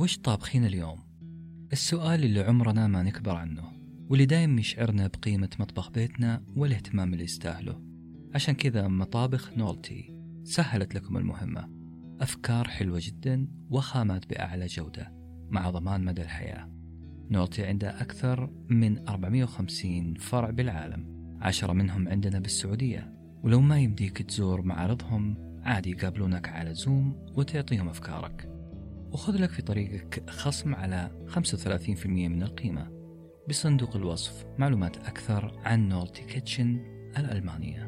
وش طابخين اليوم؟ السؤال اللي عمرنا ما نكبر عنه واللي دايم يشعرنا بقيمة مطبخ بيتنا والاهتمام اللي يستاهله. عشان كذا مطابخ نولتي سهلت لكم المهمة. أفكار حلوة جدا وخامات بأعلى جودة مع ضمان مدى الحياة. نولتي عندها أكثر من 450 فرع بالعالم. عشرة منهم عندنا بالسعودية. ولو ما يمديك تزور معارضهم عادي يقابلونك على زوم وتعطيهم أفكارك. وخذ لك في طريقك خصم على 35% من القيمة بصندوق الوصف معلومات أكثر عن نولتي كيتشن الألمانية.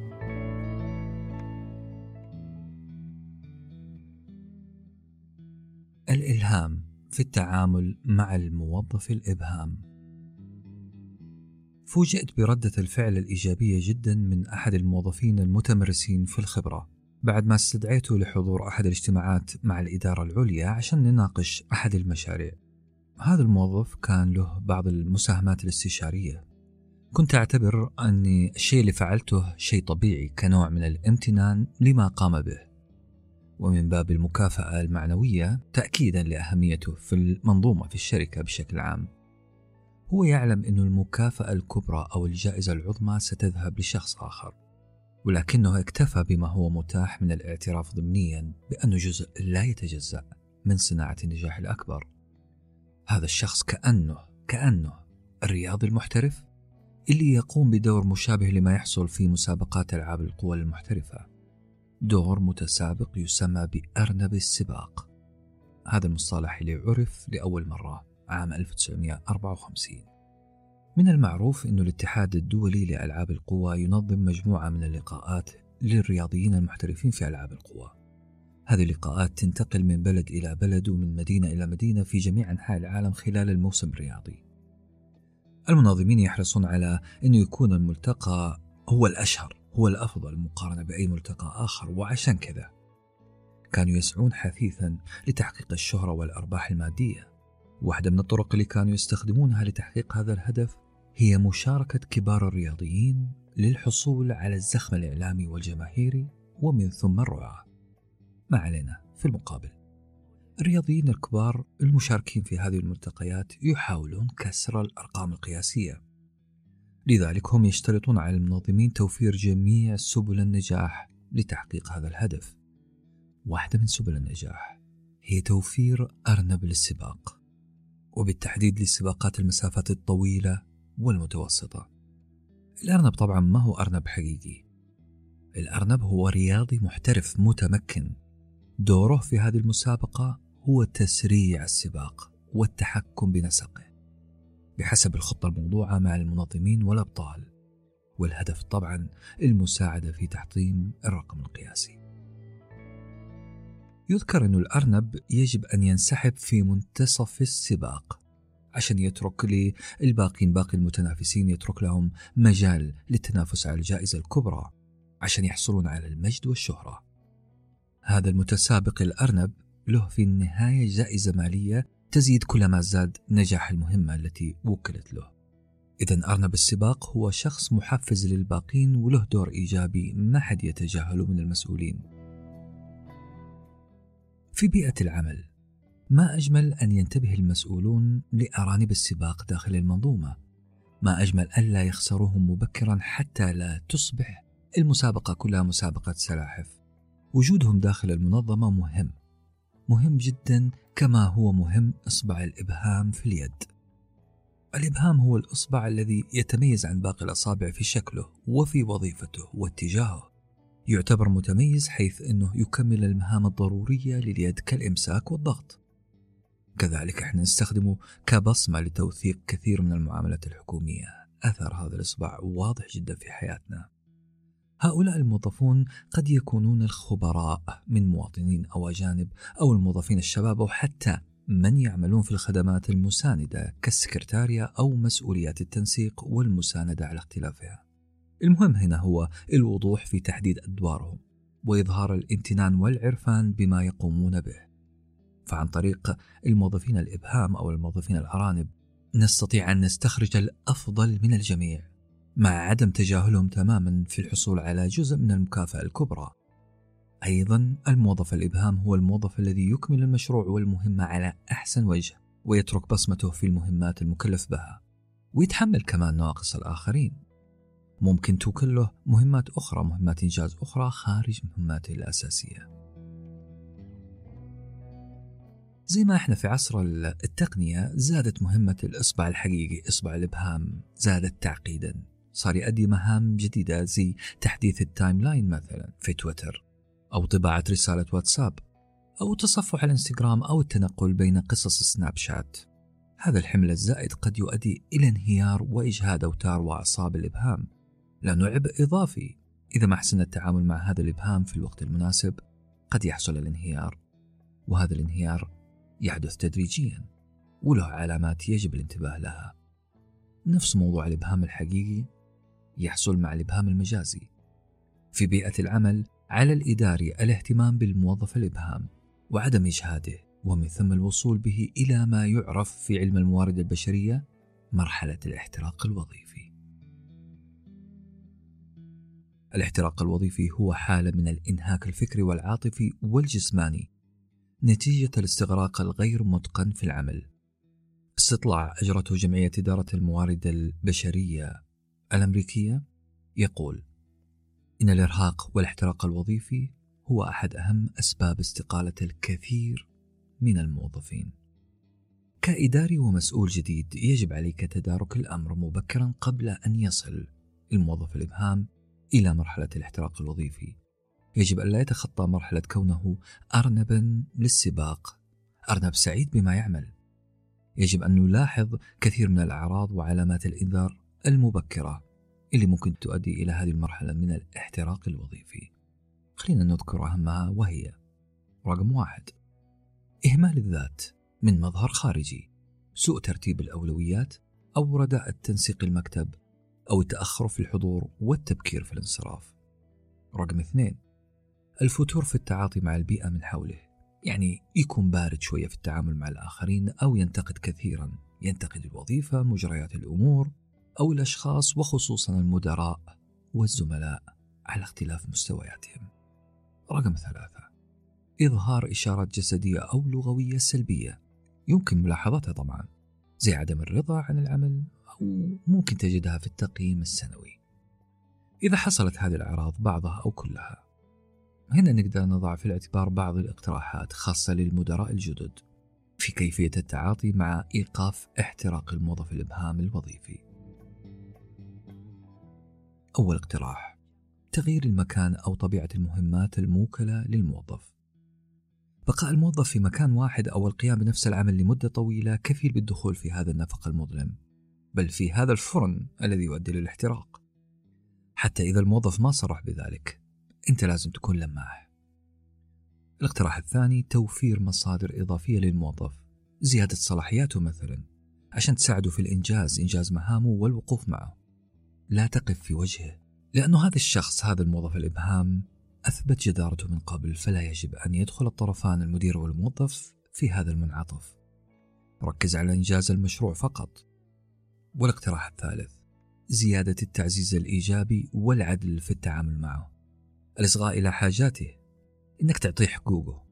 الإلهام في التعامل مع الموظف الإبهام. فوجئت بردة الفعل الإيجابية جدا من أحد الموظفين المتمرسين في الخبرة. بعد ما استدعيته لحضور أحد الاجتماعات مع الإدارة العليا عشان نناقش أحد المشاريع. هذا الموظف كان له بعض المساهمات الاستشارية. كنت أعتبر أن الشيء اللي فعلته شيء طبيعي كنوع من الامتنان لما قام به. ومن باب المكافأة المعنوية تأكيدا لأهميته في المنظومة في الشركة بشكل عام. هو يعلم أن المكافأة الكبرى أو الجائزة العظمى ستذهب لشخص آخر. ولكنه اكتفى بما هو متاح من الاعتراف ضمنيا بأنه جزء لا يتجزأ من صناعة النجاح الأكبر. هذا الشخص كأنه كأنه الرياضي المحترف اللي يقوم بدور مشابه لما يحصل في مسابقات ألعاب القوى المحترفة. دور متسابق يسمى بأرنب السباق. هذا المصطلح اللي عرف لأول مرة عام 1954 من المعروف أن الاتحاد الدولي لألعاب القوى ينظم مجموعة من اللقاءات للرياضيين المحترفين في ألعاب القوى. هذه اللقاءات تنتقل من بلد إلى بلد ومن مدينة إلى مدينة في جميع أنحاء العالم خلال الموسم الرياضي. المنظمين يحرصون على أنه يكون الملتقى هو الأشهر هو الأفضل مقارنة بأي ملتقى آخر وعشان كذا كانوا يسعون حثيثا لتحقيق الشهرة والأرباح المادية. واحدة من الطرق اللي كانوا يستخدمونها لتحقيق هذا الهدف هي مشاركة كبار الرياضيين للحصول على الزخم الإعلامي والجماهيري ومن ثم الرعاة. ما علينا في المقابل. الرياضيين الكبار المشاركين في هذه الملتقيات يحاولون كسر الأرقام القياسية. لذلك هم يشترطون على المنظمين توفير جميع سبل النجاح لتحقيق هذا الهدف. واحدة من سبل النجاح هي توفير أرنب للسباق. وبالتحديد لسباقات المسافات الطويلة والمتوسطة. الأرنب طبعا ما هو أرنب حقيقي. الأرنب هو رياضي محترف متمكن. دوره في هذه المسابقة هو تسريع السباق والتحكم بنسقه. بحسب الخطة الموضوعة مع المنظمين والأبطال. والهدف طبعا المساعدة في تحطيم الرقم القياسي. يذكر أن الأرنب يجب أن ينسحب في منتصف السباق عشان يترك للباقين باقي المتنافسين يترك لهم مجال للتنافس على الجائزة الكبرى عشان يحصلون على المجد والشهرة. هذا المتسابق الأرنب له في النهاية جائزة مالية تزيد كلما زاد نجاح المهمة التي وكلت له. إذا أرنب السباق هو شخص محفز للباقين وله دور إيجابي ما حد يتجاهله من المسؤولين. في بيئة العمل ما أجمل أن ينتبه المسؤولون لأرانب السباق داخل المنظومة؟ ما أجمل ألا يخسروهم مبكرا حتى لا تصبح المسابقة كلها مسابقة سلاحف. وجودهم داخل المنظمة مهم. مهم جدا كما هو مهم إصبع الإبهام في اليد. الإبهام هو الإصبع الذي يتميز عن باقي الأصابع في شكله وفي وظيفته واتجاهه. يعتبر متميز حيث أنه يكمل المهام الضرورية لليد كالإمساك والضغط. كذلك إحنا نستخدمه كبصمة لتوثيق كثير من المعاملات الحكومية. أثر هذا الإصبع واضح جدا في حياتنا. هؤلاء الموظفون قد يكونون الخبراء من مواطنين أو أجانب أو الموظفين الشباب أو حتى من يعملون في الخدمات المساندة كالسكرتاريا أو مسؤوليات التنسيق والمساندة على اختلافها. المهم هنا هو الوضوح في تحديد أدوارهم وإظهار الامتنان والعرفان بما يقومون به. فعن طريق الموظفين الإبهام أو الموظفين الأرانب. نستطيع أن نستخرج الأفضل من الجميع مع عدم تجاهلهم تماما في الحصول على جزء من المكافأة الكبرى. أيضا الموظف الإبهام هو الموظف الذي يكمل المشروع والمهمة على أحسن وجه ويترك بصمته في المهمات المكلف بها ويتحمل كمان نواقص الآخرين. ممكن توكل له مهمات أخرى مهمات إنجاز أخرى خارج مهماته الأساسية. زي ما إحنا في عصر التقنية زادت مهمة الإصبع الحقيقي إصبع الإبهام زادت تعقيدا. صار يؤدي مهام جديدة زي تحديث ال timeline مثلا في تويتر أو طباعة رسالة واتساب أو تصفح الإنستغرام أو التنقل بين قصص سناب شات. هذا الحمل الزائد قد يؤدي إلى انهيار وإجهاد أوتار وأعصاب الإبهام. لأنه عبء إضافي. إذا ما أحسن التعامل مع هذا الإبهام في الوقت المناسب قد يحصل الانهيار. وهذا الانهيار يحدث تدريجيا وله علامات يجب الانتباه لها نفس موضوع الإبهام الحقيقي يحصل مع الإبهام المجازي في بيئة العمل على الإداري الاهتمام بالموظف الإبهام وعدم إجهاده ومن ثم الوصول به إلى ما يعرف في علم الموارد البشرية مرحلة الاحتراق الوظيفي. الاحتراق الوظيفي هو حالة من الإنهاك الفكري والعاطفي والجسماني نتيجة الاستغراق الغير متقن في العمل. استطلاع أجرته جمعية إدارة الموارد البشرية الأمريكية يقول: إن الإرهاق والاحتراق الوظيفي هو أحد أهم أسباب استقالة الكثير من الموظفين. كإداري ومسؤول جديد يجب عليك تدارك الأمر مبكرا قبل أن يصل الموظف الإبهام إلى مرحلة الاحتراق الوظيفي. يجب أن لا يتخطى مرحلة كونه أرنبا للسباق، أرنب سعيد بما يعمل. يجب أن نلاحظ كثير من الأعراض وعلامات الإنذار المبكرة اللي ممكن تؤدي إلى هذه المرحلة من الاحتراق الوظيفي. خلينا نذكر أهمها وهي. رقم واحد. إهمال الذات من مظهر خارجي. سوء ترتيب الأولويات أو رداء التنسيق المكتب أو التأخر في الحضور والتبكير في الانصراف. رقم اثنين. الفتور في التعاطي مع البيئة من حوله. يعني يكون بارد شوية في التعامل مع الآخرين أو ينتقد كثيرا. ينتقد الوظيفة مجريات الأمور أو الأشخاص وخصوصا المدراء والزملاء على اختلاف مستوياتهم. رقم ثلاثة إظهار إشارات جسدية أو لغوية سلبية. يمكن ملاحظتها طبعا. زي عدم الرضا عن العمل أو ممكن تجدها في التقييم السنوي. إذا حصلت هذه الأعراض بعضها أو كلها هنا نقدر نضع في الاعتبار بعض الاقتراحات خاصة للمدراء الجدد في كيفية التعاطي مع إيقاف احتراق الموظف الإبهام الوظيفي. أول اقتراح تغيير المكان أو طبيعة المهمات الموكلة للموظف. بقاء الموظف في مكان واحد أو القيام بنفس العمل لمدة طويلة كفيل بالدخول في هذا النفق المظلم بل في هذا الفرن الذي يؤدي للاحتراق حتى إذا الموظف ما صرح بذلك أنت لازم تكون لماح. الاقتراح الثاني توفير مصادر إضافية للموظف. زيادة صلاحياته مثلا عشان تساعده في الإنجاز إنجاز مهامه والوقوف معه. لا تقف في وجهه لأنه هذا الشخص هذا الموظف الإبهام أثبت جدارته من قبل فلا يجب أن يدخل الطرفان المدير والموظف في هذا المنعطف. ركز على إنجاز المشروع فقط. والاقتراح الثالث زيادة التعزيز الإيجابي والعدل في التعامل معه. الإصغاء إلى حاجاته. إنك تعطيه حقوقه.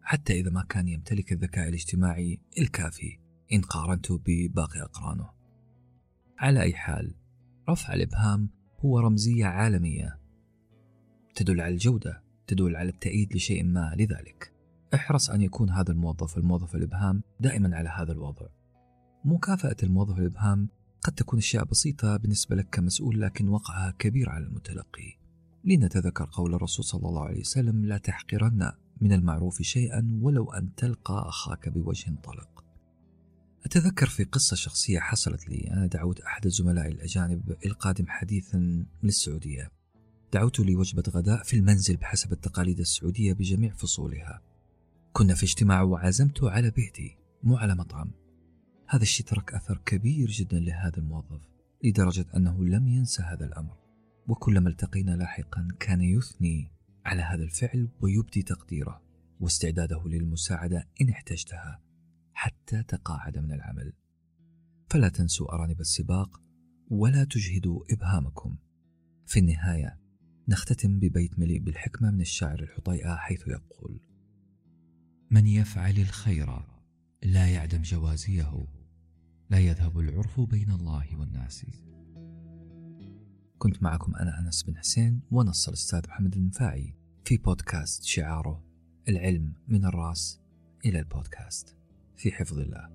حتى إذا ما كان يمتلك الذكاء الاجتماعي الكافي إن قارنته بباقي أقرانه. على أي حال رفع الإبهام هو رمزية عالمية. تدل على الجودة تدل على التأييد لشيء ما. لذلك احرص أن يكون هذا الموظف الموظف الإبهام دائما على هذا الوضع. مكافأة الموظف الإبهام قد تكون أشياء بسيطة بالنسبة لك كمسؤول لكن وقعها كبير على المتلقي. لنتذكر قول الرسول صلى الله عليه وسلم لا تحقرن من المعروف شيئا ولو أن تلقى أخاك بوجه طلق. أتذكر في قصة شخصية حصلت لي. أنا دعوت أحد الزملاء الأجانب القادم حديثا من السعودية. دعوته لوجبة غداء في المنزل بحسب التقاليد السعودية بجميع فصولها. كنا في اجتماع وعزمته على بيتي مو على مطعم. هذا الشيء ترك أثر كبير جدا لهذا الموظف لدرجة أنه لم ينسى هذا الأمر. وكلما التقينا لاحقا كان يثني على هذا الفعل ويبدي تقديره واستعداده للمساعدة إن احتجتها حتى تقاعد من العمل. فلا تنسوا أرانب السباق ولا تجهدوا إبهامكم. في النهاية نختتم ببيت مليء بالحكمة من الشاعر الحطيئة حيث يقول من يفعل الخير لا يعدم جوازيه لا يذهب العرف بين الله والناس. كنت معكم أنا أنس بن حسين ونص الأستاذ محمد المنفاعي في بودكاست شعاره العلم من الرأس إلى البودكاست. في حفظ الله.